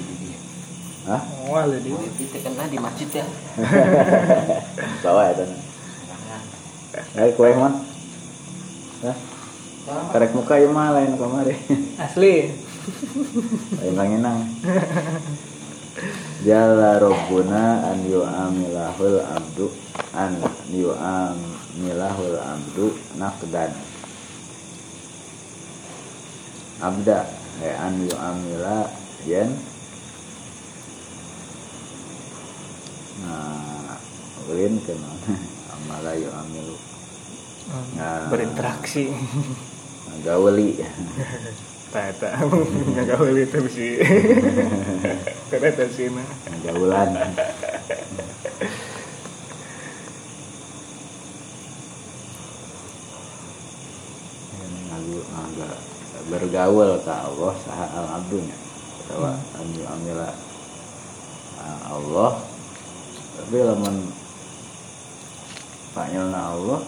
di dia. Hah? wah dia WP terkena di masjid ya. Bawa ya tan. Eh kue man. Hah? Karek muka ya mah lain kamari. asli lain ranginang. Jalla Rabbuna an yu'amilahul abdu an yu'amilahul abdu naqdan abda eh an yu'amila yen ulin kena amala yu'amilu Nah. berinteraksi. Gauli Tata, nggak gaul itu sih. Ternyata sih nah. gaulan agak bergaul ke Allah saha al abdunya bahwa anu amila Allah tapi lamun panggilna Allah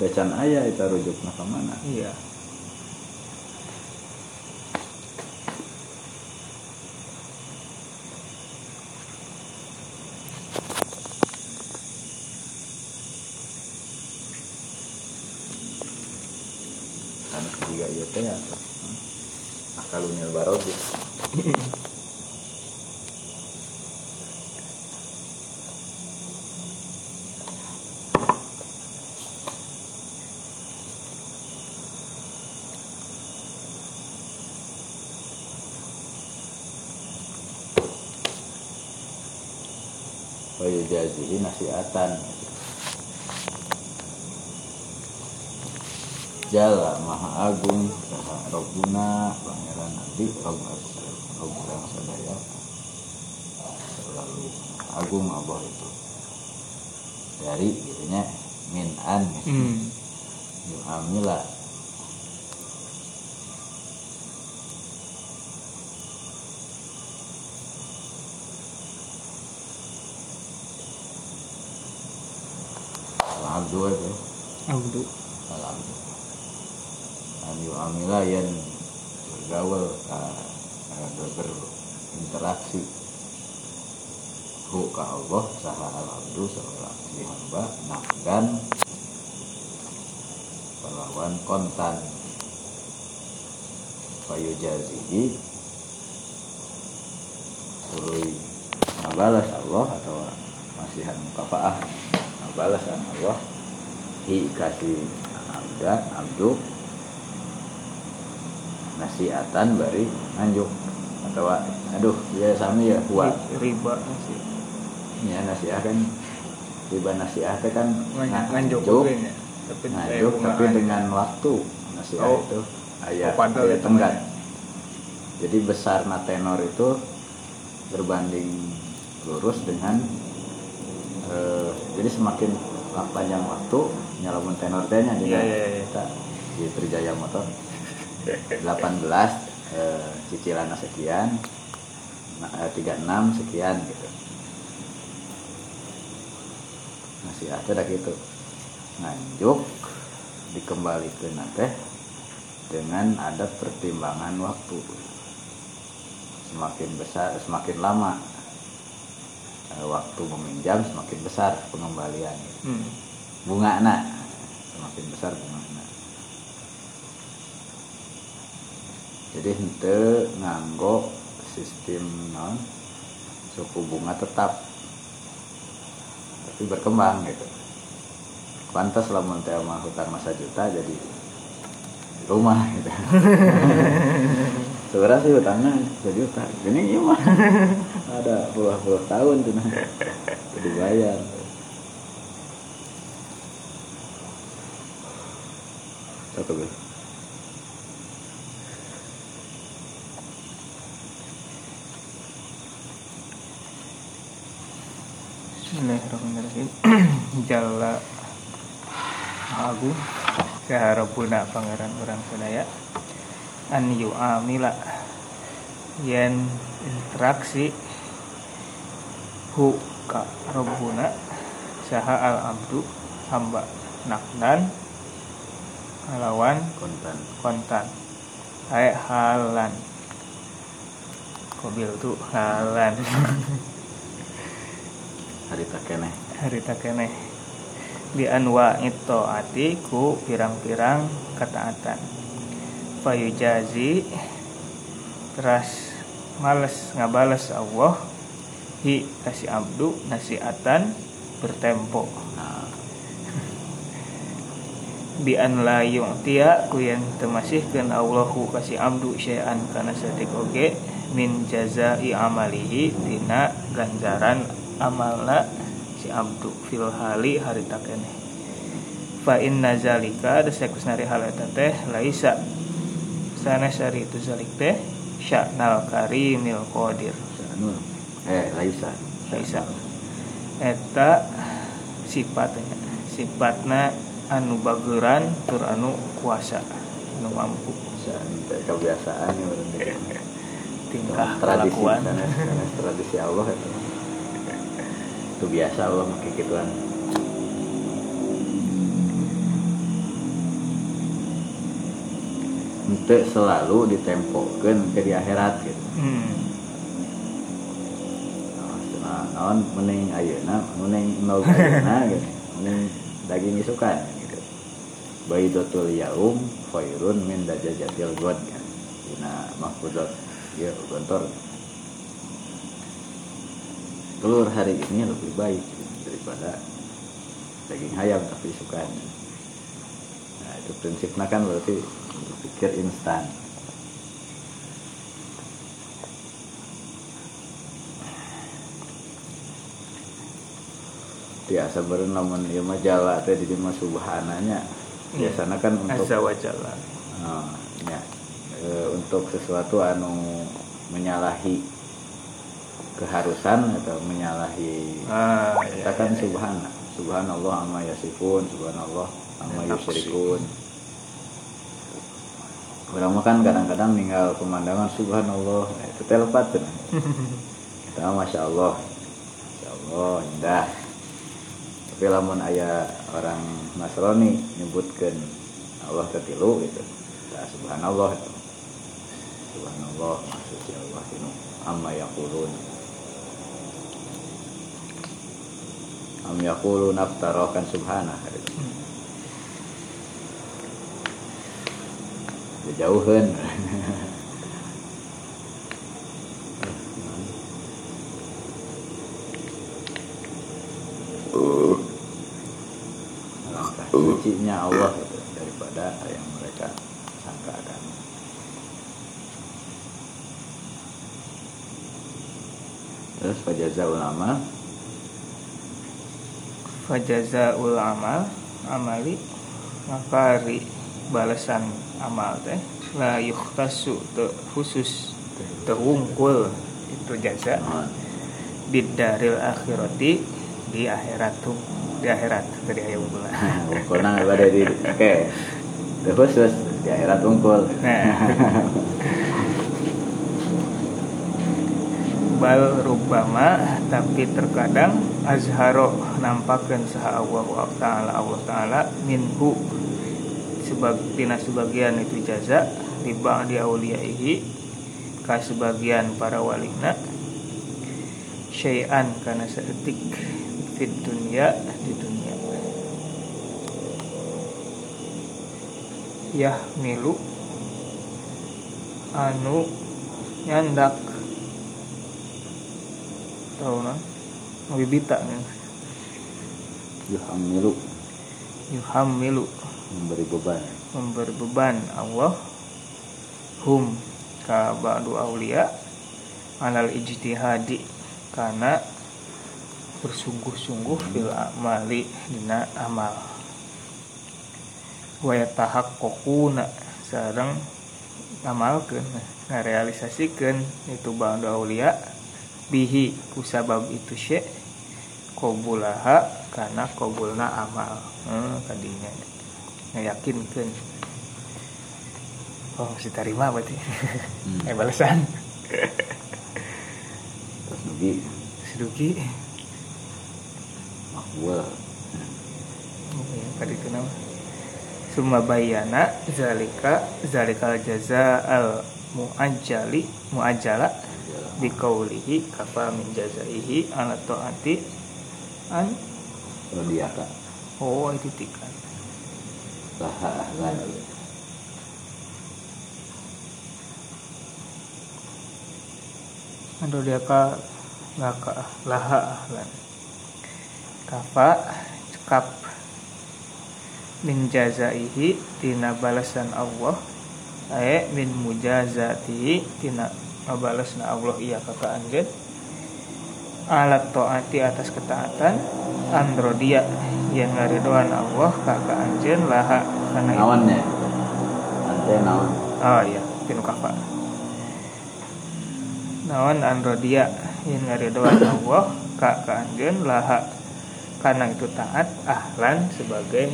Decan ayah itu rujukna ke mana? Iya. kan juga iya teh atau akalunil barodi Wayu jazihi nasiatan Jala Maha Agung Saha Rabbuna Pangeran Nabi yang sadaya Selalu agung Allah itu. Dari gitunya Min an. Hmm. Abdu itu. Abdu. Alhamdulillah an yu'amila yang bergaul berinteraksi. Hu ka Allah saha al abdu seorang si hamba nafdan perlawan kontan. Payu jazihi sului ngabalas Allah atau masihan mukafaah. Ngabalasan Allah hi kasih abda abdu nasiatan bari nganjuk atau aduh ya sami ya kuat Riba sih. ya nasiah kan riba nasiah teh kan Ngan- Nganjuk nya. Tapi nganjuk tapi dengan waktu nasiah Oh. itu ayat Oh, ayat tenggat jadi besar tenor itu berbanding lurus dengan eh, jadi semakin panjang waktu nyalamun tenor nya Iya, iya, iya. kita di Trijaya Motor. 18 eh, cicilan sekian eh, 36 sekian gitu. Masih ada gitu. Nganjuk dikembalikan teh dengan ada pertimbangan waktu. Semakin besar semakin lama eh, waktu meminjam semakin besar pengembalian Hmm. Bunga anak semakin besar bunga anak jadi ente nganggo sistem non suku bunga tetap. Tapi berkembang gitu. Pantas lah mah hutang masa juta jadi rumah gitu. Sebenarnya sih hutangnya sejuta ini iya mah. Ada puluh-puluh tahun tuh nah. Dibayar satu gue Bismillahirrahmanirrahim. Jalla Agung. Saharapuna Pangeran Orang Sadaya An yu'amila. Yen interaksi. Hu ka rabbuna. Saha al abdu hamba nakdan lawan kontan. kontan. Ay halan. Kobil tuh halan. Hari tak kene harita keneh. Di anwa itu ati ku pirang-pirang ketaatan. Fayujazi teras males ngabales Allah. Hi kasih abdu nasiatan bertempo. Nah bi an la yu'tiya ku yang temasihkeun Allahu kasih abdu syai'an kana satik oge min jazai amalihi dina ganjaran amalna si abdu fil hali harita keneh fa inna zalika desekus nari hal eta teh laisa. Sanes ari itu zalik teh sya'nal karimil qadir. Eh Laisa. Laisa. Eta sifatnya. Sifatna anu bageran tur anu kuasa. Anu mampu. Kebiasaan ya berarti. tingkah tradisi sanes, sanes tradisi Allah itu. Itu biasa Allah pakai gituan untuk selalu ditempokan ke di akhirat gitu. Hmm. nah, naon mending ayeuna mending nol ayeuna gitu. Mending daging isukan baidatul yaum khairun min dajajatil god kan dina ya gontor telur hari ini lebih baik daripada daging ayam tapi isukan nah itu prinsipnya kan berarti pikir instan. Biasa baru namun ya majalah teh di subhananya biasanya kan untuk azza wa jalla. Nah, ya, e, untuk sesuatu anu menyalahi keharusan atau menyalahi ah kita ya, kan ya, ya. subhana subhanallah amma yasifun subhanallah amma Nafsi. yusyrikun. Orang mah kan kadang-kadang tinggal pemandangan subhanallah itu telepat kita masya Allah. Masya Allah indah tapi lamun ayah orang Nasrani nyebutkan Allah ketilu gitu. Nah, subhanallah itu. Subhanallah maksudnya Allah ini amma yaqulun. Am yaqulun aftarakan subhanah gitu. jauhan Sucinya Allah itu daripada yang mereka sangkakan. Terus fajaza ulama fajazaul amal amali makari balasan amal teh la yukhtasu teu khusus teu wungkul itu jasa non bidaril akhirati di akhirat tuh di akhirat tadi aya unggul. Unggul nang ada di oke. Teu khusus di akhirat unggul. nah. Bal rubama tapi terkadang azharo nampakan saha Allah taala Allah taala minhu. Sebab tina sebagian itu jaza di ba'di auliyaihi ka sebagian para walina. Syai'an kana seetik fit dunya di dunia yah milu anu nyandak. Tahu nah ngabibita nih Yuhamilu yuhamilu memberi beban. memberi beban. Allah. Hum. Ka ba'du aulia alal ijtihadi. Karena bersungguh-sungguh fil amali dina amal. Wa yatahaqqaquna sareng ngamalkeun ngarealisasikeun itu ba'du aulia bihi kusabab itu syek qabulaha karena qabulna amal. Hmm, tadinya ngeyakinkan oh mesti terima berarti. Hmm. eh balasan. Terus nugi ya, tadi itu nama. Bayana zalika zalikal jaza al muajjali muajjala biqaulihi kafa min jazaihi ala taati an rodiaka oh itu tikan laha ahlan. Ando dia ka laka laha ahlan kafa cekap min jazaihi tina balasan Allah. Ae min mujazatihi tina balasna Allah iya kaka anjeun alat taati atas ketaatan androdia yang ngaridoan Allah kaka anjeun laha itu. nawannya ante nawan Oh iya, tinu kafa. Naon androdia yang ngaridoan Allah ka ka anjeun laha karena itu taat ahlan sebagai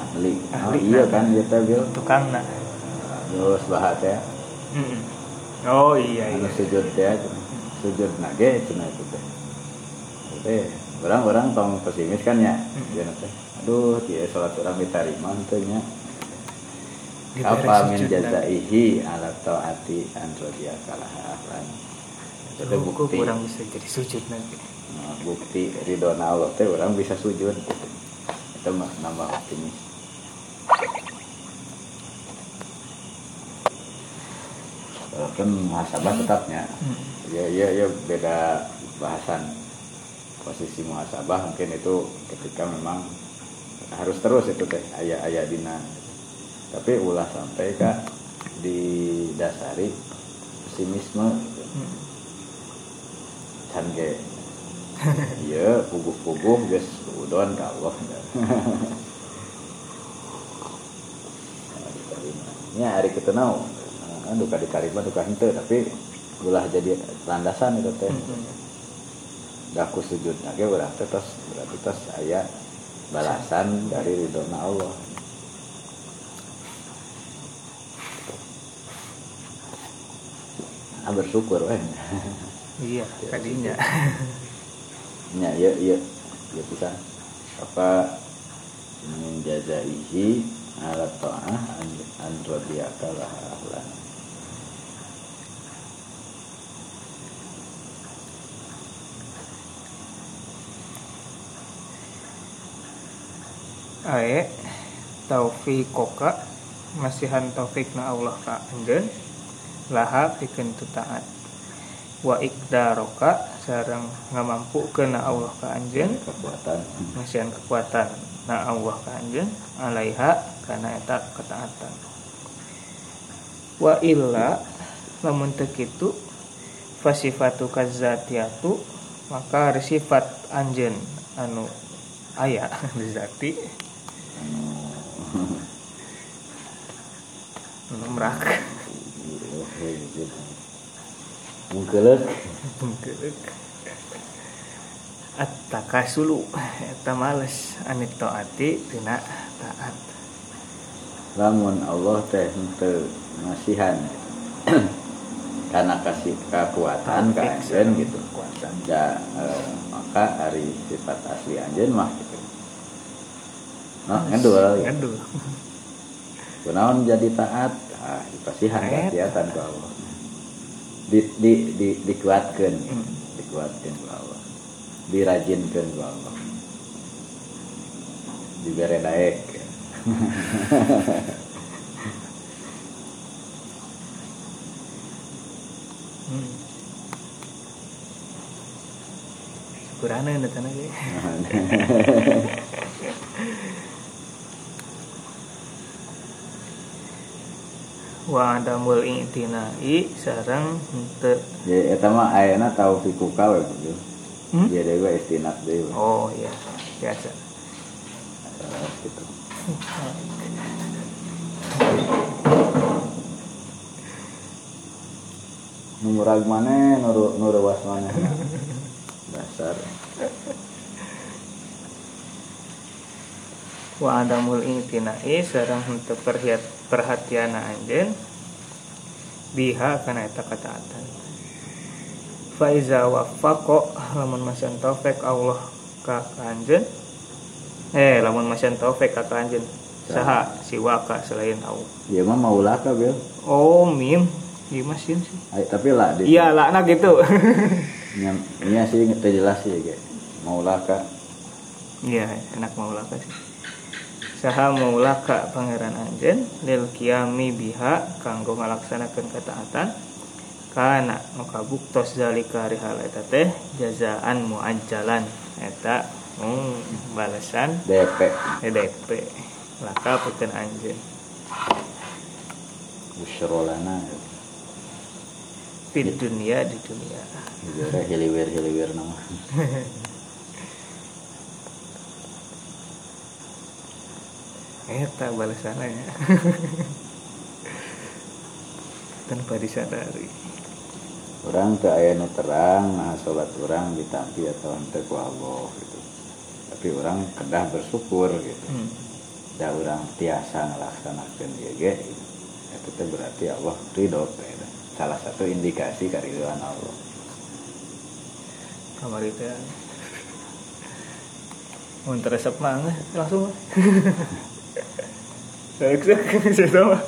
ahli Ahli, iya nah. kan teh bil tukangna. terus bahat ya Mm-mm. Oh iya anu iya. sujud teh sujud nage cenah itu teh teh orang-orang tong pesimis kan ya Hmm. teh aduh dia salat orang diterima teh nya Diberi apa min dan- jazaihi ala taati an rodiya ahlan itu bukti kurang bisa jadi sujud nanti. Nah, bukti ridona Allah teh orang bisa sujud gitu. itu mah nambah optimis kan muhasabah tetapnya Hmm. ya ya ya beda bahasan posisi muhasabah mungkin itu ketika memang harus terus itu teh ayah ayah dina tapi ulah sampai kak didasari pesimisme Hmm. can ge iya puguh-puguh geus udon ka Allah Ya, hari kita nau, duka dikarima duka hente, tapi ulah jadi landasan itu teh. Hmm. Daku sujud lagi berarti terus berarti terus saya balasan dari ridhona Allah. Ah, bersyukur weh. Iya, tadinya. Ya, ya, ya, ya bisa. Apa min jazaihi ala ta'ah an, radiyaka laha ahlan. Ae taufiqoka masihan taufikna Allah ka anjeun laha pikeun taat wa ikdaroka sareng ngamampu kena Allah ka anjeun. Kekuatan. Masihan kekuatan. Na Allah ka anjeun. Alaiha kana eta ketaatan. Wa illa lamun teu kitu fasifatu kazatiatu maka sifat anjeun anu aya di zati. Anu. Merak mungkelek Bengkeuk. At-takasulu eta males anit taati tina taat. lamun Allah teh henteu ngasihan karena kasih kekuatan ke Taufik, anjeun gitu. Kekuatan. ya eh, maka hari sifat asli anjeun mah gitu. Nah ngedul ya. Aduh. kunaon jadi taat? Ah pasihan Taat. kehati-hatan ke Allah di di di dikuatkeun Hmm. dikuatkeun ku Allah. Dirajinkeun ku Allah. Dibere daek Hmm. Syukurana eta teh ge. Wa adamul i'tinai sareng henteu ya eta mah ayeuna taufikuka we gitu Hmm? dia dewe istinat dewe Oh iya, biasa. Eh, gitu numurag mana nuru nuru was mana dasar wa adamul i'tinai sareng henteu perhiat perhatian anjeun. Biha kana eta kataatan. Faiza wafaqo lamun masyan taufik Allah ka kanjen eh lamun masyan taufik ka kanjen saha siwaka selain Allah. Ya mah maulaka bel. Oh mim. Iya sih. Ay, tapi lah di iya lah nah gitu. Nya nya sih teu jelas sih ge. Maulaka iya enak maulaka sih saha maulaka pangeran anjen lil kiami biha kanggo ngalaksanakeun ketaatan. Kana nu kabuktos zalika rihal eta teh jazaan muajjalan. Eta hmm, balasan DP EDP laka pikeun anjeun usyrolana di dunia di dunia. Hiliwir hiliwir nama eta balasannya tanpa disadari orang ke aya nu terang nah sholat orang ditampi atau ente ku Allah gitu tapi orang kedah bersyukur gitu hmm. da orang tiasa ngelaksanakan dia ge gitu. itu teh berarti Allah ridho gitu. salah satu indikasi keriduan Allah kamar itu ya mau teresep mah langsung. saya tahu. Mah.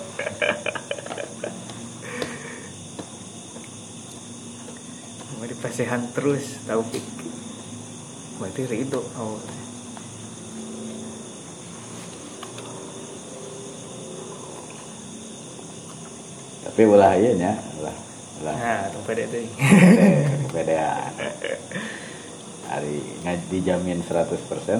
mau dipasehan terus taufik berarti ridho Allah tapi ulah ieu nya. Ulah ulah nah tempat itu kepedean hari nggak dijamin 100%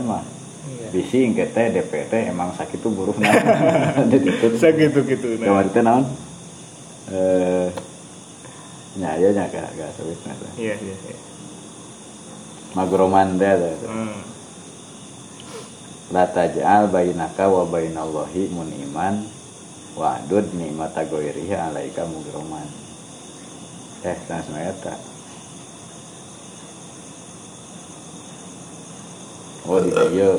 mah iya. Bisi engke teh DPT emang sakit tuh buruk nah jadi itu. Segitu gitu kemarin teh naon? Eh nya ya nya gak sawit nah teh. iya iya iya. Magroman teh teh. hmm. la taj'al bainaka wa bainallahi muniman wa adud nikmata ghairihi alaika mugroman. Eh sans eta oh di dieu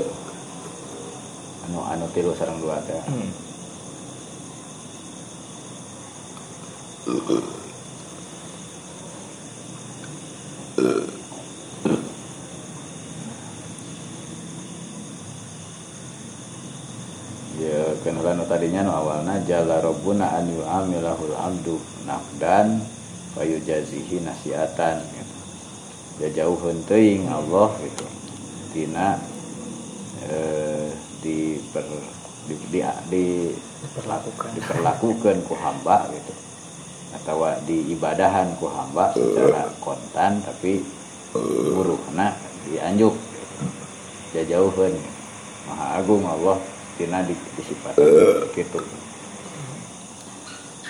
anu anu tilu sareng dua teh Hmm. ya kan anu tadinya nu awalna jala rabbuna an yu'amilahul abdu nafdan wa yujazihi nasiatan gitu. ya jauh teuing Allah gitu tina eh, diper di, di, di diperlakukan. diperlakukan ku hamba gitu. Atau di ibadahan ku hamba secara kontan tapi burukna dianjuk ya jauhan maha agung Allah tina di, disifat gitu.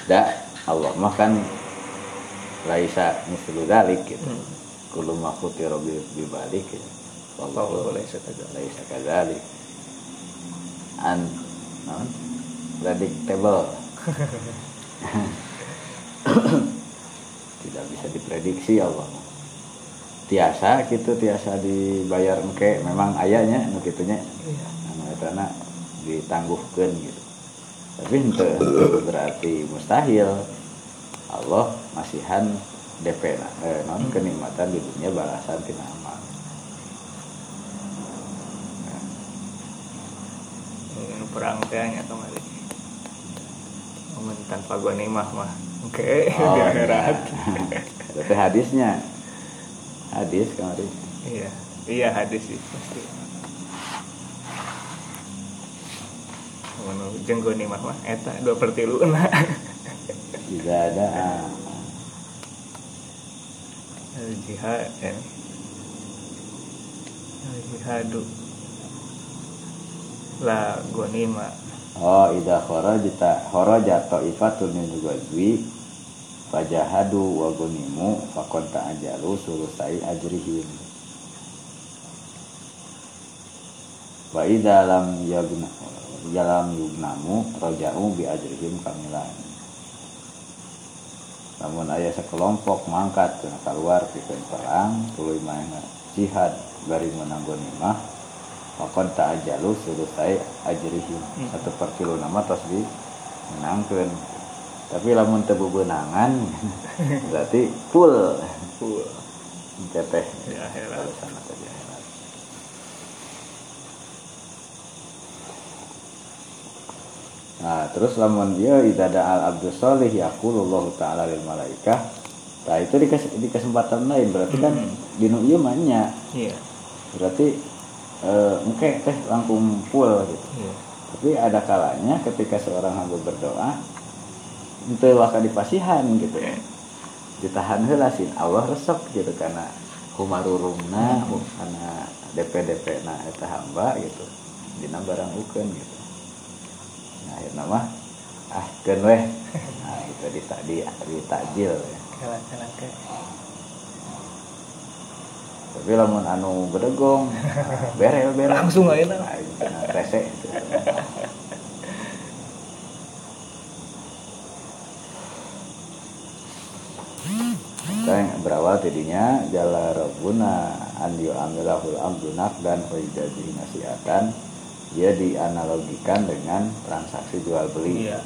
Da Allah mah kan laisa mislu dalik gitu. Hmm. kullu ma khutira bi gitu wallahu boleh sekadar laisa kadzalik an non predictable. Tidak bisa diprediksi Allah. Tiasa gitu tiasa dibayar engke. Memang ayahnya nu kitunya. Iya. Anu etana ditangguhkeun gitu. Tapi ente berarti mustahil. Allah masihan DP eh, non kenikmatan di dunia balasan tina amal ini perang tehnya kemarin Momen tanpa ghanimah mah oke di Oh, akhirat iya. Tapi hadisnya. Hadis kemarin iya iya hadis sih pasti. Momen jeung ghanimah mah eta dua per tilu na tidak ada. Al jihad eh. al jihadu la ghanimah oh ida kharajta kharaja ta'ifatun min ghazwi fajahadu wa gunimu faqad ta'ajalu sulusai ajrihim. Wa idza lam yagna jalam yugnamu raja'u bi ajrihim kamilan. Namun ayah sekelompok mangkat keluar pikeun perang tuluy main jihad bari menang ghanimah Makon tak ajalu suruh saya ajrihim Hmm. satu per kilo nama tos di menangkan. Tapi lamun tebu benangan berarti full. Full. Engke teh di akhirat. Balasan teh di akhirat. Nah, terus lamun dia idada al abdus solih yaqulullahu ta'ala lil malaikah. Nah, itu di, kes- di kesempatan lain. Berarti kan di nu ieu mah nya. iya. Berarti eh engke teh langkung full gitu. iya Tapi ada kalanya ketika seorang hamba berdoa itu waka dipasihan gitu ya. Ditahan heula sin Allah resep gitu karena humarurungna karena DP-DP na eta hamba gitu. Dina barang ukeun gitu. Nah, akhirnya mah ah keun weh. Nah, itu di di, di takjil ya. Tapi lamun anu bedegong, berel berel. Langsung aja lah. Nah, rese yang berawal tadinya jala rabbuna an yu'amilahul amdu dan faijazi nasiatan. Dia dianalogikan dengan transaksi jual beli iya.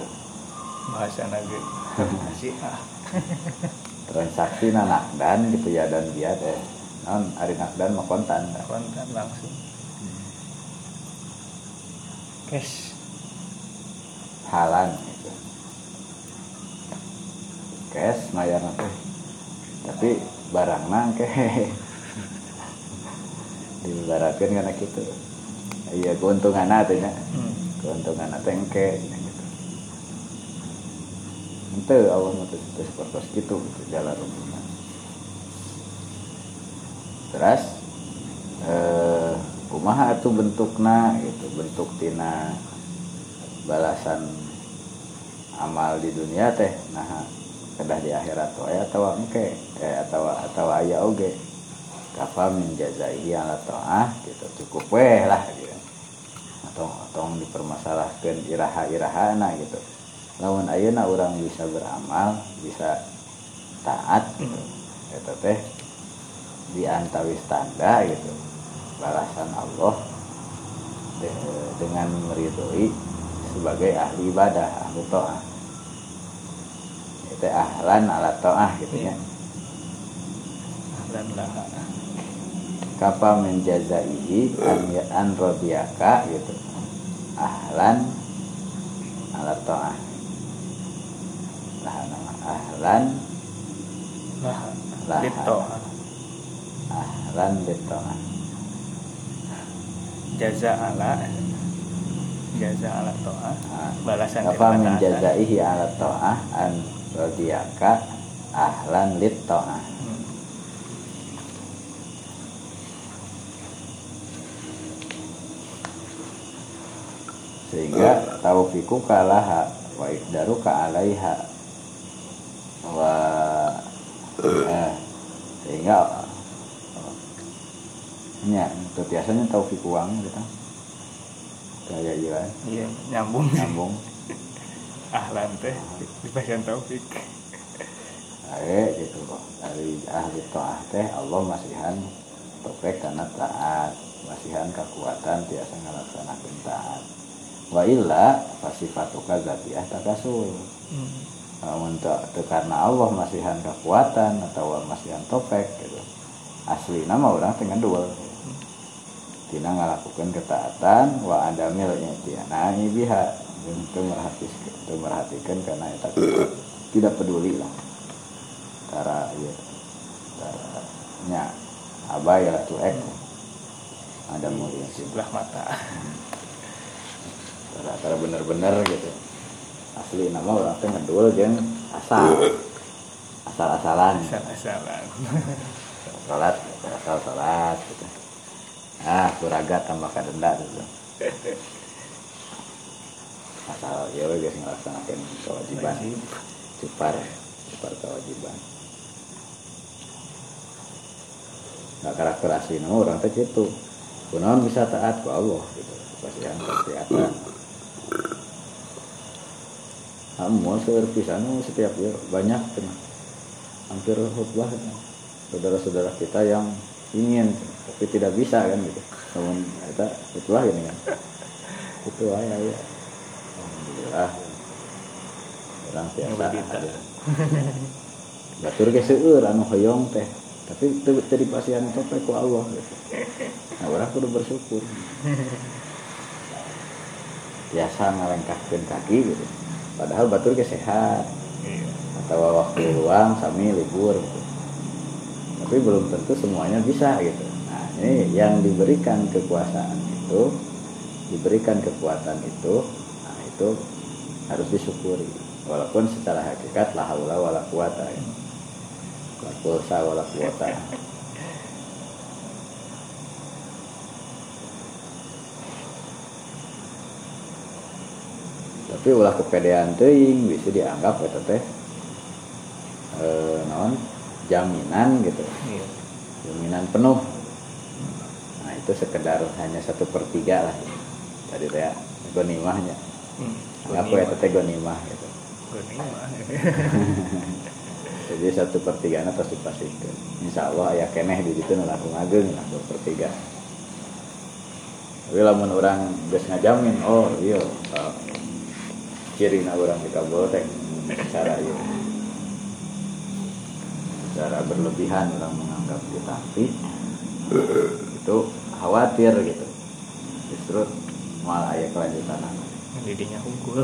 Bahasa ah transaksi nanak dan gitu ya dan dia teh non ari nakdan mah kontan kontan langsung. Cash halan gitu. cash mayar teh. Tapi barangna ke. Dibaratkan karena gitu iya keuntungan teh nya. Hmm. keuntungan teh engke gitu. Ente Allah mah teu teu sepertos gitu gitu jalan rumputna terus eh kumaha atuh bentukna gitu bentuk tina balasan amal di dunia teh nah kedah di akhirat wae atawa engke eh atawa atawa aya oge. Kafa min jazaihi ala ta'ah gitu cukup weh lah gitu. Atau atau dipermasalahkan iraha-irahana gitu. Lawan ayeuna orang bisa beramal bisa taat gitu. Eta teh di antawis tanda gitu. Balasan Allah de- dengan meridhoi sebagai ahli ibadah ahli ta'ah. Itu ahlan ala ta'ah gitu ya. Dan lah kapa menjazaihi an an rodiyaka gitu. Ahlan ala nama ahlan lah Lah. Ahlan bita'ah jaza ala. Jaza ala toa balasan daripada menjazaihi ala ta'ah an rodiyaka ahlan lit Hmm. sehingga taufiku kalaha wa ikdaruka alaiha. Wa eh, sehingga nya itu biasanya taufik uang gitu. Kayak iya. Iya nyambung. Nyambung. Ahlan teh di bagian taufik. Ae gitu. Kok dari ahli taat teh Allah masihan topek karena taat. Masihan kekuatan tiasa ngalaksanakeun taat. Wa illa fasifatuka zatiah takasul. Hmm. teu teu karena Allah masihan kekuatan atau masihan topek gitu. Asli nama orang tengah dua tina ngalakukan ketaatan wa adamil i'tiana biha. Itu merhatikan itu merhatikan karena itu tidak, peduli lah. Cara ya. Cara nya abai lah tuh ek ada mulia sih. Sebelah mata. Cara cara bener-bener gitu. Asli nama orang teh ngedul jeung asal. Asal-asalan. Asal-asalan. Salat asal salat gitu. Ah kuraga tambah kadenda gitu asal ya we geus ngelaksanakeun kewajiban Wajib. cupar cupar kewajiban nah karakter asli nama orang teh gitu kunaon bisa taat ke Allah gitu kasihan ketaatan Amun seueur pisan nu setiap ya banyak cenah. hampir khutbah cenah. saudara-saudara kita yang ingin tapi tidak bisa kan gitu. Namun kita khutbah gini kan itu aja ya alhamdulillah. Orang ada. batur ge seueur anu hoyong teh. Tapi itu jadi pasien topek ku Allah gitu. nah orang kudu bersyukur. Biasa ngalengkahkeun kaki gitu. Padahal batur ge sehat. Iya. atau waktu luang sami libur gitu. tapi belum tentu semuanya bisa gitu ini yang diberikan kekuasaan itu diberikan kekuatan itu nah itu harus disyukuri. Walaupun secara hakikat la haula wala quwata ya. la pulsa wala quwata. Tapi ulah kepedean teuing bisa dianggap eta teh eh naon? Jaminan gitu. Iya. jaminan penuh itu sekedar hanya satu per tiga lah. Tadi teh gonimahnya. Hmm. anggap ya teh gonimah gitu. Gonimah. jadi satu per tiga na pasti dipastikan insya Allah ayah keneh di situ langsung ageng lah dua per tiga. Tapi lamun orang geus ngajamin oh iya uh, ciri na orang di kabel teh secara iya secara berlebihan orang menganggap itu tapi itu khawatir gitu justru malah ayah kelanjutan Didinya unggul.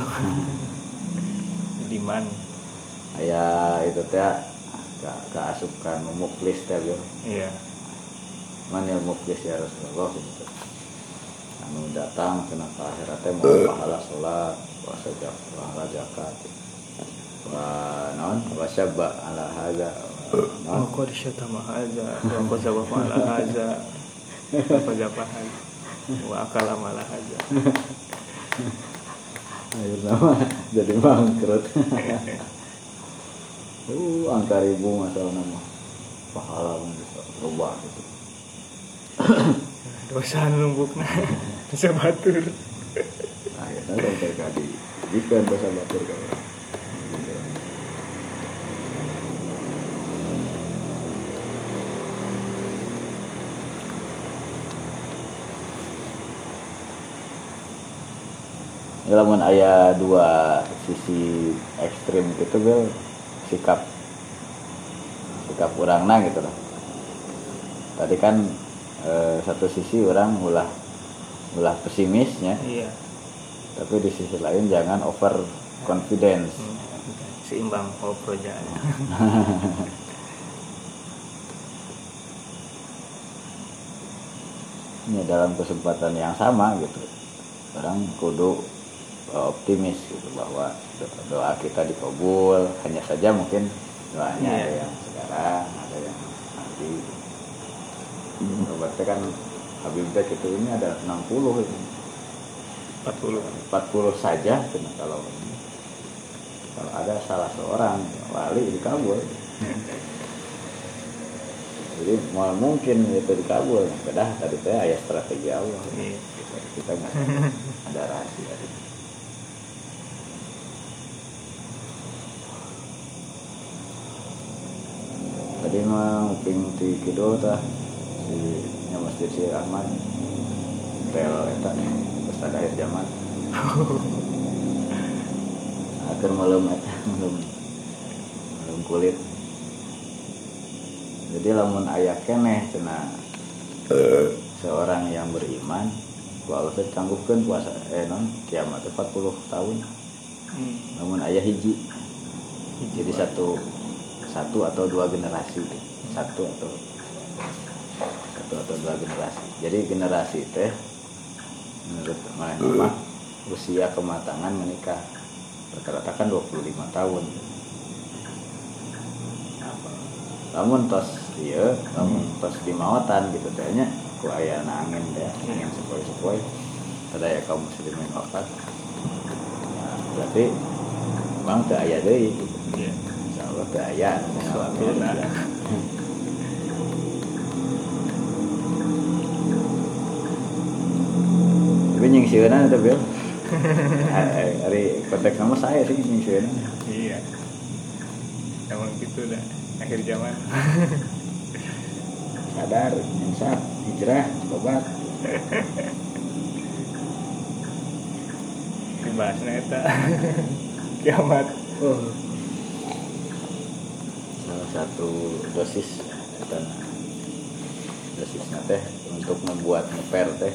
Diman. ayah itu teh ke keasupan muklis teh Iya. man yang muklis ya Rasulullah gitu. anu datang kena ke akhirat teh mau pahala sholat puasa jak pahala zakat wa naon wa syabba ala hadza Wa qad syatama hadza wa qad ala hadza wa japahan wa akala mala hadza. akhir nama jadi bangkrut. Uh angka ribu masalah nama pahala mah bisa rubah gitu. Dosa numbukna sabatur. akhirnya sampai kadi jika dosa batur ka lamun aya dua sisi ekstrim gitu bel sikap sikap orangna gitu lah tadi kan eh, satu sisi orang ulah ulah pesimisnya Iya. tapi di sisi lain jangan over confidence Hmm. Seimbang oh projaan. ini dalam kesempatan yang sama gitu orang kudu optimis gitu bahwa do- doa kita dikabul hanya saja mungkin doanya Iya. ada yang sekarang ada yang nanti berarti kan Habib itu ini ada 60 itu 40. 40 saja cuma kalau kalau ada salah seorang wali dikabul jadi mau mungkin itu dikabul beda tadi teh ayah strategi Allah Iya. kita, kita nggak ada rahasia tadi mah uping di kidul tah si nya masjid si Ahmad rel eta pas ada akhir zaman. Akan malam eta malam malam kulit. Jadi lamun ayah keneh cina seorang yang beriman kalau saya canggupkan puasa eh non kiamat teh 40 tahun. Hmm. namun ayah hiji. Jadi satu satu atau dua generasi satu atau satu atau dua generasi. Jadi generasi teh menurut mana mah usia kematangan menikah. Rata-rata kan 25 tahun. Namun tos iya namun tos di mawatan gitu tehnya ku aya na angin teh angin sepoi-sepoi. Ada ya kaum muslimin wafat. Nah, berarti memang teu aya deui gitu. Iya. Insyaallah teu aya mengalami Alhamdulillah. demikian. tapi nyingsieunan itu bil hari kontak nama saya sih nyingsieunan Iya. Emang gitu dah akhir zaman. sadar insaf hijrah tobat Dibahasna eta. Kiamat. salah satu dosis karena dosisnya teh untuk membuat ngeper teh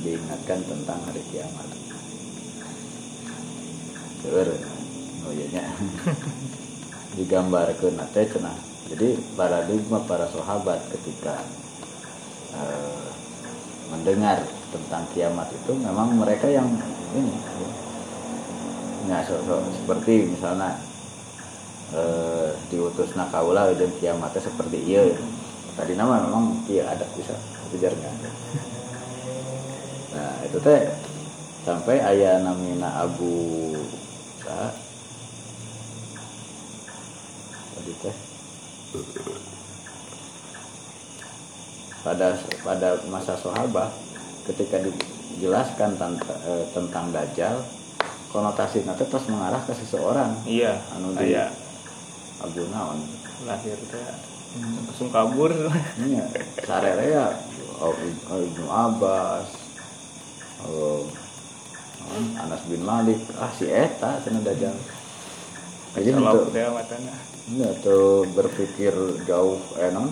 diingatkan tentang hari kiamat. Seueur, iya nya. digambarkan teh cenah. Jadi paradigma para sahabat ketika eh, mendengar tentang kiamat itu memang mereka yang ini ya. So, so, seperti misalnya eh, diutus nakaula dan kiamatnya seperti iya. Tadi nama memang iya ada bisa kejar nggak? Ada nah itu teh sampai ayah namina Abu Sa tadi teh. Pada pada masa sahabat ketika dijelaskan tentang, eh, tentang dajjal konotasi nanti pas mengarah ke seseorang. Iya anu di Abu Naon. Lahir teh langsung kabur. Iya, sarere ya Ibnu Abbas oh, Anas bin Malik. Ah si Eta cenah dajjal jadi untuk tuh berpikir jauh eh non?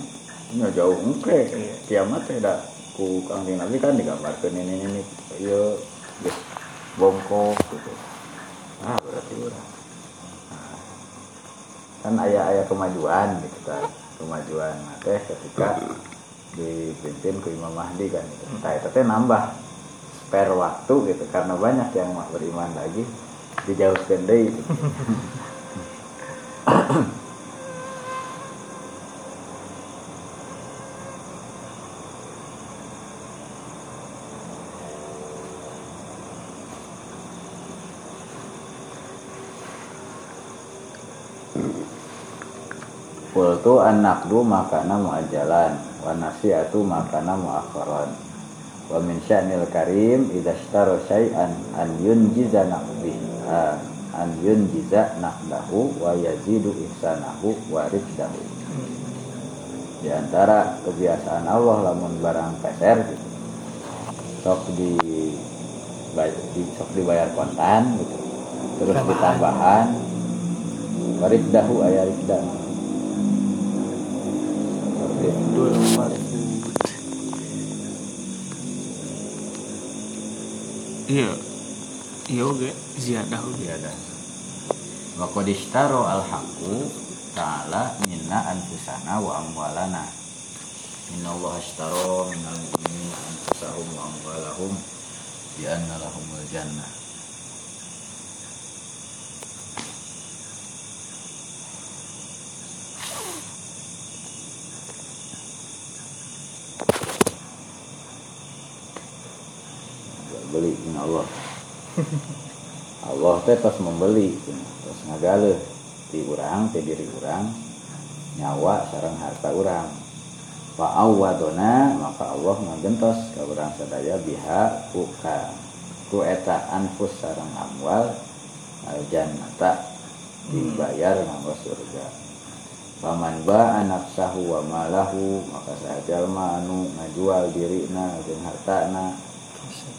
Ini jauh engke Iya. kiamat da ku kangjeng Nabi kan digambarkan ini ini ini. Iya geus bongkok gitu. Ah berarti Nah, kan ayah-ayah kemajuan gitu kan kemajuan teh ketika dipimpin ke Imam Mahdi kan gitu. Nah, itu teh nambah spare waktu gitu karena banyak yang beriman lagi dijauhkan deui gitu. Kultu an-naqdu makana mu'ajjalan wa nasiatu makana mu'akharan. Wa min sya'nil karim idza ishtara syai'an an yunjiza naqdi an yunjiza naqdahu wa yazidu ihsanahu wa rizdahu di antara kebiasaan Allah lamun barang peser gitu sok di, sok dibayar kontan gitu terus ditambahan wariddahu aya riddah seperti itu. dul marbut iya iya oke ziyadah Ya ada. Wa qad al haqqu ta'ala minna anfusana wa amwalana. Inna Allah ishtaro minal mu'minina anfusahum wa amwalahum bi anna lahumul jannah. beli dengan Allah Allah teh tos membeli tos ngagale di urang teh diri urang nyawa sareng harta urang. Wa awadona maka Allah ngagentos ka urang sadaya biha buka. Ku eta anfus sareng amwal al jannata dibayar nganggo surga. Paman ba anak sahu wa malahu maka sahaja anu ngajual dirina jeung hartana.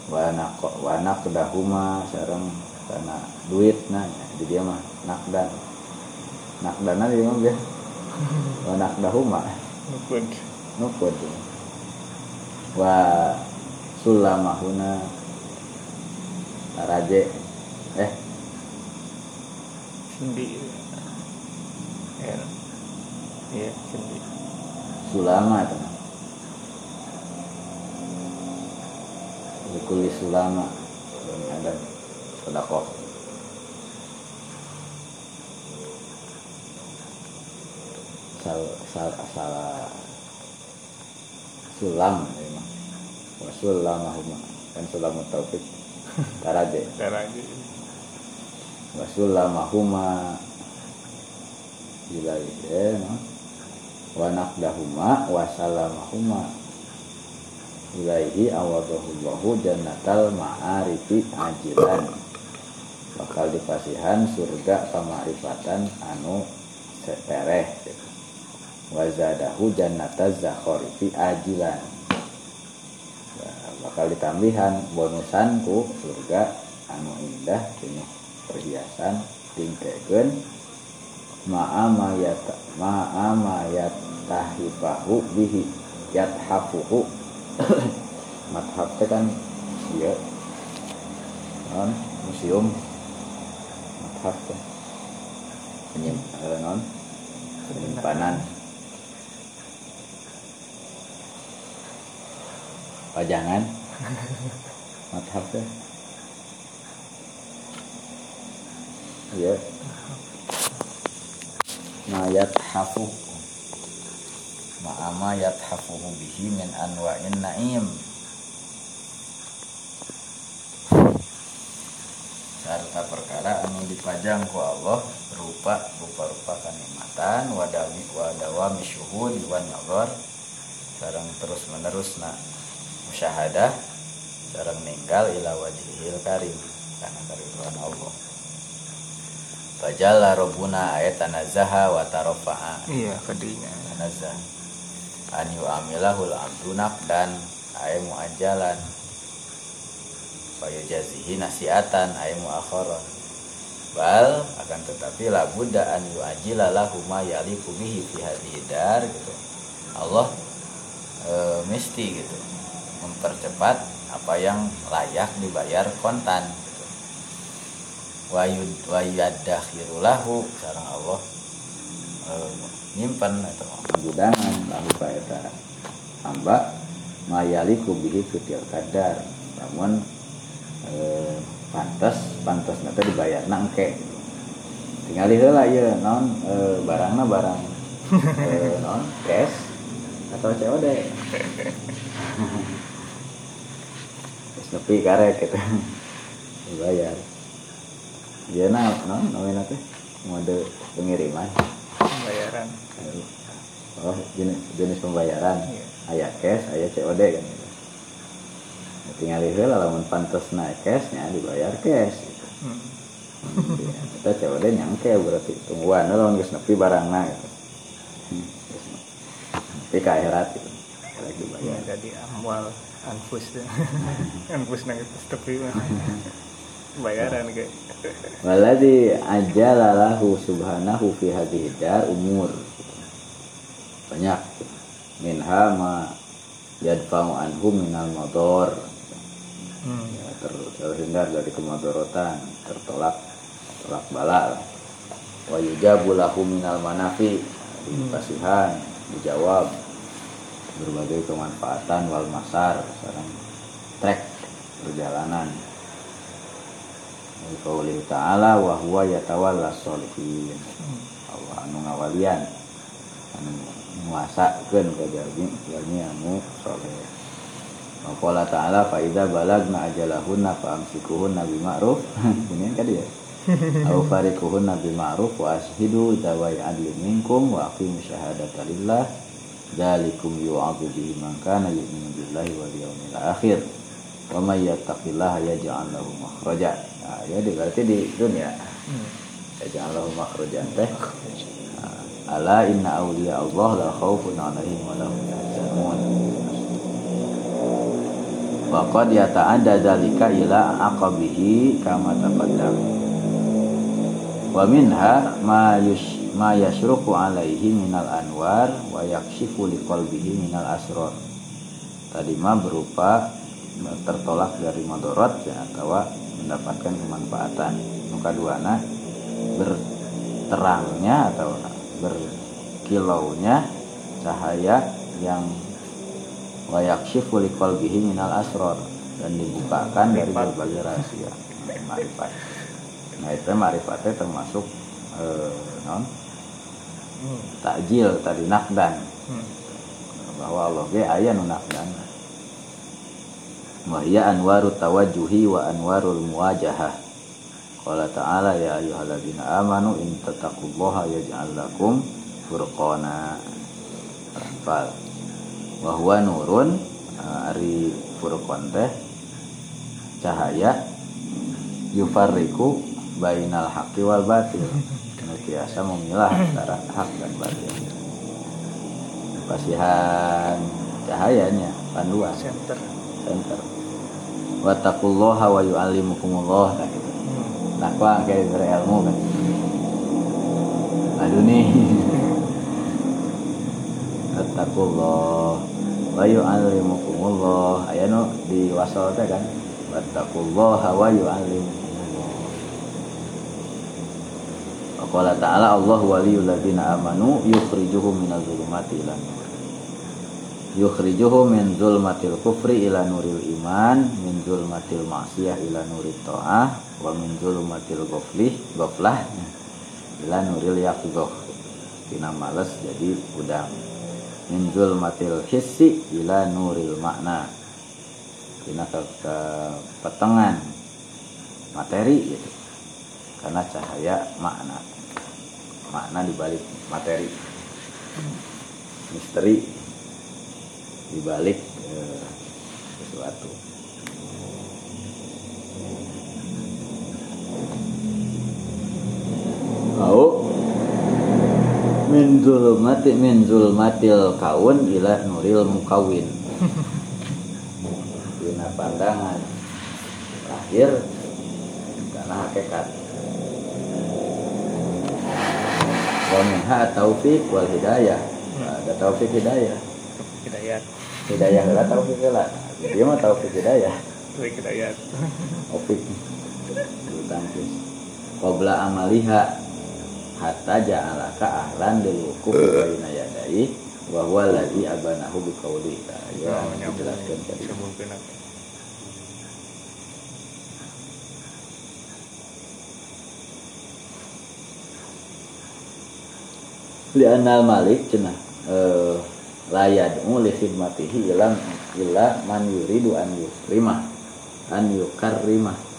Wanak wanak dahuma sareng karena duit nah di dia mah nakdan nakdana dia mah dia. Wanak dahuma nukun nupun wa sulamahuna raje eh? Sendi. Ya iya sendi. Sulama itu Likuli sulama. Ini sedekah sal sal salah sulam memang wa sulamahuma kan sulamut taufik taraje cara aja wa sulamahuma ilai eh no? wa naqdahuma wa salamahuma ilaihi awadahullahu jannatal ma'arifi ajilan bakal dipasihan surga pamarifatan anu setereh wazadahu jannataz zakharifi ajilan. Bakal ditambihan bonusan ku surga anu indah ini perhiasan tingkeun ma'ama yata ma'ama yatahifahu bihi yathafuhu. Mathab teh kan iya. Non museum mathab teh penyim eh, non? Penyimpanan. Pajangan. Mathab teh iya. Ma yathafu ma'ama yathafuhu bihi min anwa'in na'im dipajang ku Allah berupa rupa-rupa kanikmatan wadawi wadawami syuhud wan nazar sareng terus menerus na musyahadah sareng ninggal ila wajhil karim karena kariduan Allah. Fajalla Rabbuna ayat tanazaha wa tarofa'a iya kadinya tanazah an yu'amilahul abdu dan ay muajalan. Faya jazihi nasiatan ay muakharan bal akan tetapi la budda an yu'ajila lahu ma yaliku bihi fi hadhihi dar gitu. Allah e, mesti gitu mempercepat apa yang layak dibayar kontan gitu. Wayud wayadakhirulahu sareng Allah e, nyimpen atau gudangan lalu kaeta hamba mayaliku bihi fitil kadar. Namun eh, pantas pantas. Nanti dibayar nangke tinggal lah ya non. Eh, barangnya barang. Eh, non cash. Atau COD terus nepi karek gitu. Dibayar dia nah non namanya teh mode pengiriman. Pembayaran. Oh jenis, jenis pembayaran. Iya. ayah cash ayah COD kan. Tinggal itu lamun pantas naik cashnya dibayar cash gitu. Hmm. Iya, kita COD nyangke berarti tungguan lawan geus nepi barangna gitu. Hmm, ka akhirat gitu. Karek ya dibayar. jadi amwal anfus deh anfus nang itu tepi bayaran kayak Waladhi ajalalahu subhanahu fi hadhihi dar umur banyak minha ma yadfa'u anhu minal mador hmm. ya, ter, terhindar dari kemadorotan tertolak tolak bala lah. wa yujabu lahu minal manafi dikasihan dijawab. Berbagai kemanfaatan wal masar sekarang trek perjalanan. Qauli ta'ala wa huwa yatawalla sholihin. Allah anu ngawalian anu nguasakeun ka jalmi jalmi anu soleh Qala ta'ala fa idza balagna ajalahunna fa amsikuhunna bi ma'ruf ini kan dia. Au farikuhunna bi ma'ruf wa ashidu dawai adli minkum wa aqimu syahadata lillah. Dzalikum yu'adhu bihi man kana yu'minu billahi wal yawmil akhir. Wa may yattaqillaha yaj'al lahu makhraja. Nah ya di- berarti di dunia. Yaj'al lahu makhrajan teh. Nah, ala inna awliya Allah la khaufun 'alaihim wa lahum yahzanun wa qad yata'adda dzalika ila aqabihi kama taqaddam. Wa minha ma yus ma yasruqu alaihi minal anwar wa yakshifu liqalbihi minal asrar. Tadi mah berupa tertolak dari madorot ya, atau mendapatkan kemanfaatan. Muka duana berterangnya atau berkilaunya cahaya yang wayakshifu liqalbihi minal asrar. Dan dibukakan dari berbagai rahasia. Marifat. Nah itu marifatnya termasuk eh, non? Hmm. takjil tadi nakdan. Hmm. bahwa Allah ge aya nu nakdan. Wa hiya anwaru tawajjuhi wa anwarul muwajahah qala ta'ala ya ayyuhalladzina amanu in tattaqullaha yaj'al lakum furqana. Anfal wa huwa nurun ah, ari furqan teh cahaya yufarriqu bainal haqqi wal batil. Anu biasa memilah antara hak dan batil. Pasihan cahayanya panduan. Center center wattaqullaha wa yu'allimukumullah nah gitu. Nakwa kayak berilmu kan. Aduh nih Wattaqullah wa yu'allimukumullah. Aya nu di wasal teh kan? Wattaqullaha wa yu'allimukumullah. Qala ta'ala Allah waliyul ladzina amanu yukhrijuhum minadh dhulumati ila nur. Yukhrijuhum min zulmatil kufri ila nuril iman min zulmatil ma'siyah ila nurit ta'ah wa min zulmatil ghaflih ghaflah ila nuril yaqdhah tina males jadi udang min zulmatil hissi ila nuril makna. Tina ke, ke petengan materi gitu. Karena cahaya makna. Makna dibalik materi. Misteri dibalik eh, sesuatu min zulmati min zulmatil kaun ila nuril mukawin Dina pandangan lahir karena hakikat wa minha taufik wal hidayah ada taufik hidayah hidayat hidayah lah taufik lah dia mah taufik hidayah tuh hidayat taufik tangkis qabla amaliha hatta ja'alaka ahlan lil wukuf baina yadai wa huwa alladhi abanahu bi qawli ya dijelaskan tadi. Sambungkeun apa? li anal malik cenah eh layad'u li khidmatihi ila ila man yuridu an yukrimah an yukarrimah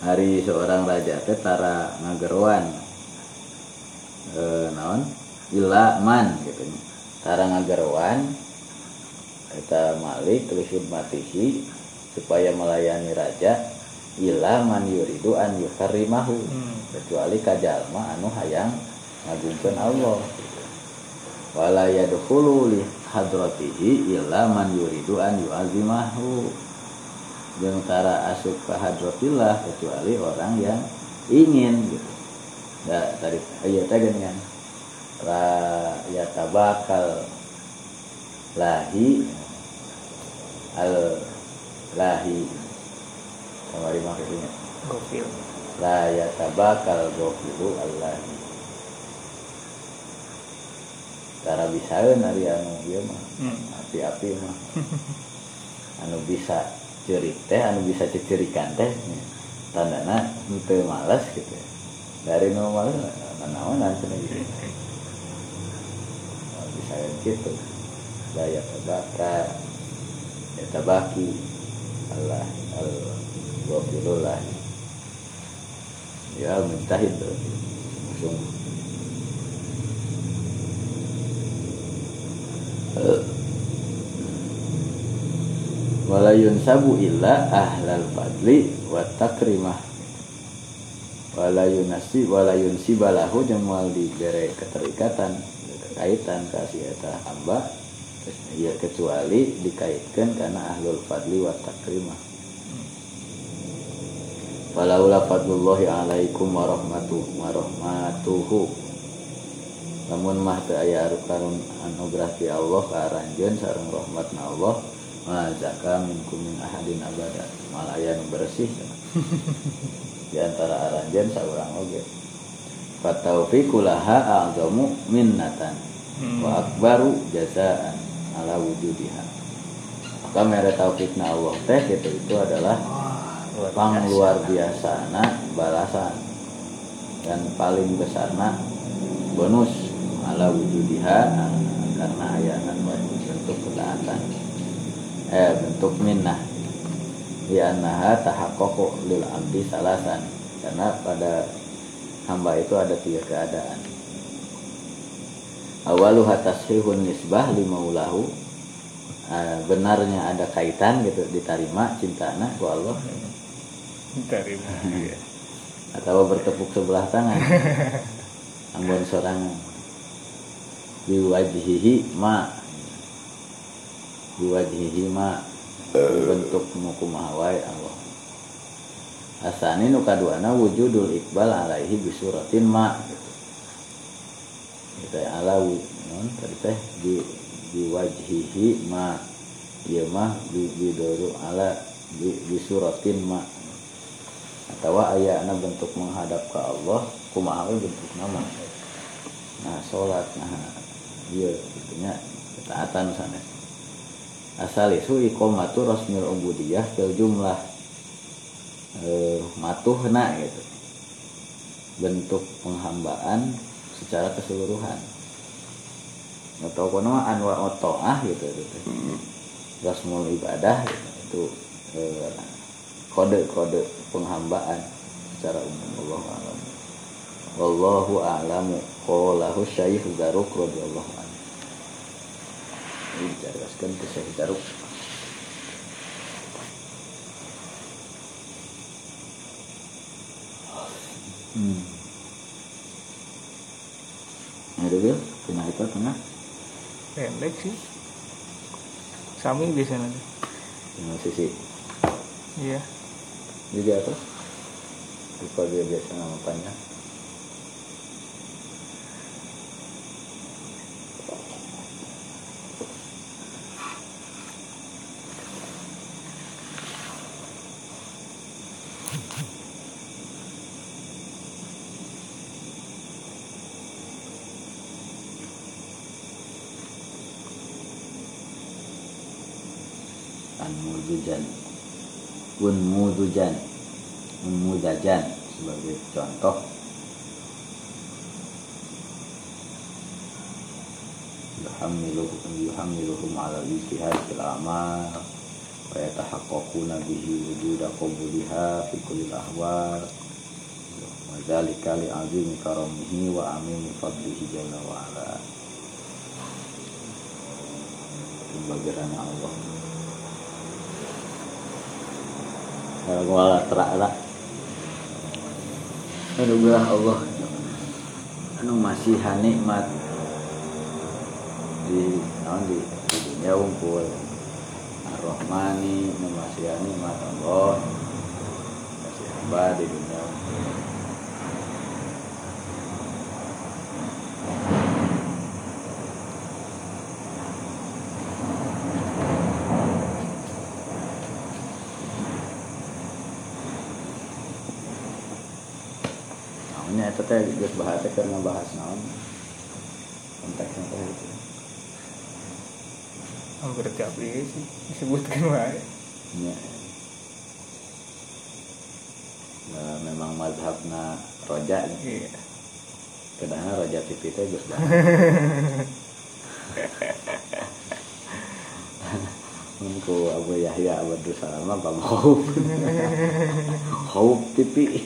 hari seorang raja teh tara ngageruan eh naon? Ila man gitu. Tara ngageruan eta malik li khidmatihi supaya melayani raja ila man yuridu an yukarrimahu Hmm. kecuali kajalma anu hayang ngagungkeun Allah. Wala yadkhulu li hadratihi illa man yuridu an yu'azimahu asup ka hadratillah kecuali orang yang ingin gitu. Da tadi aya teh kan la yatabakal lahi al lahi. Kamari maksudnya Gofil. la yatabakal gofilu Allah cara bisaeun ari anu ieu mah. Hmm. api-api mah. Anu bisa cerik teh anu bisa cecerikan teh tandana henteu malas gitu. Dari nu malas nanaonan cenah gitu. Bisa gitu la yatabakal yatabaki Allah al gofilullah ya mujtahid tuh langsung wala yunsabu illa ahlal fadli wa takrimah. Wala yunasi wala yunsibalahu jeung moal dibere keterikatan kaitan kasih eta hamba ya kecuali dikaitkan karena ahlul fadli wa takrimah. Walaula fadlullahi alaikum warahmatuhu warahmatuhu. Namun mah aya arukarun anugerah ti Allah ka sareng rahmatna Allah ma zaka minkum min ahadin abada. Malaya nu bersih. Di antara aranjeun saurang oge fataufiqu laha a'zamu minnatan. Hmm. wa akbaru jazaan ala wujudiha. Maka mere taufikna Allah teh gitu itu adalah Luar pang luar biasa balasan. Dan paling besarna bonus ala wujudiha karena ayanan bentuk ketaatan eh bentuk minnah. Di annaha tahaqqaqu lil abdi salasan. Karena pada hamba itu ada tiga keadaan. Awaluha tashihun nisbah limaulahu Eh, benarnya ada kaitan gitu diterima cintana ku Allah. Terima. Iya. atau bertepuk sebelah tangan. Ambon sorangan biwajihihi ma biwajihihi ma bentuk muku mahawai Allah. Asani nu kaduana wujudul iqbal alaihi bisuratin ma. Kita ala wu- non tadi teh di di wajhihi ma. Ieu mah di bidoru ala di, bisuratin ma. Atau ayana bentuk menghadap ke Allah kumaha we bentuk nama. Nah sholat nah iya gitunya ketaatan sana asal itu iqomatu rasmil ubudiyah fil jumlah eh, matuhna gitu. Bentuk penghambaan secara keseluruhan. Atau kono anwa otoah gitu gitu. Rasmul ibadah gitu. itu eh, kode-kode penghambaan secara umum. Allah alam. Wallahu a'lamu. Qalahu Syekh Zaruk radhiyallahu ini dijelaskan ke Syekh Zaruk hmm. ada bil kena itu tengah pendek sih. Sami biasanya dengan sisi. Iya. Juga apa? Lupa dia biasa nama panjang Unmudujan Unmudajan sebagai contoh. Yuhamiluhum yuhamiluhum ala ijtihad fil amal wa yatahaqqaquna bihi wujuda qabuliha fi kulli ahwal wa dzalika li azimi karamihi wa amimi fadlihi jalla wa ala. Bagirannya Allah terak lah anugerah Allah. Anu masih nikmat. Di naon di, dunia unggul Ar-Rahmani nu masih Allah. Masih hamba di dunia eta teh geus bahas teh keur ngabahas naon konteksnya teh gitu. hampir tiap ini sih disebutkan wae Ya. Nah, memang mazhabna roja nih. iya Kadang roja TV teh geus bahas. Mun ku Abu Yahya Abdul Salam mah bab khauf. Khauf TV.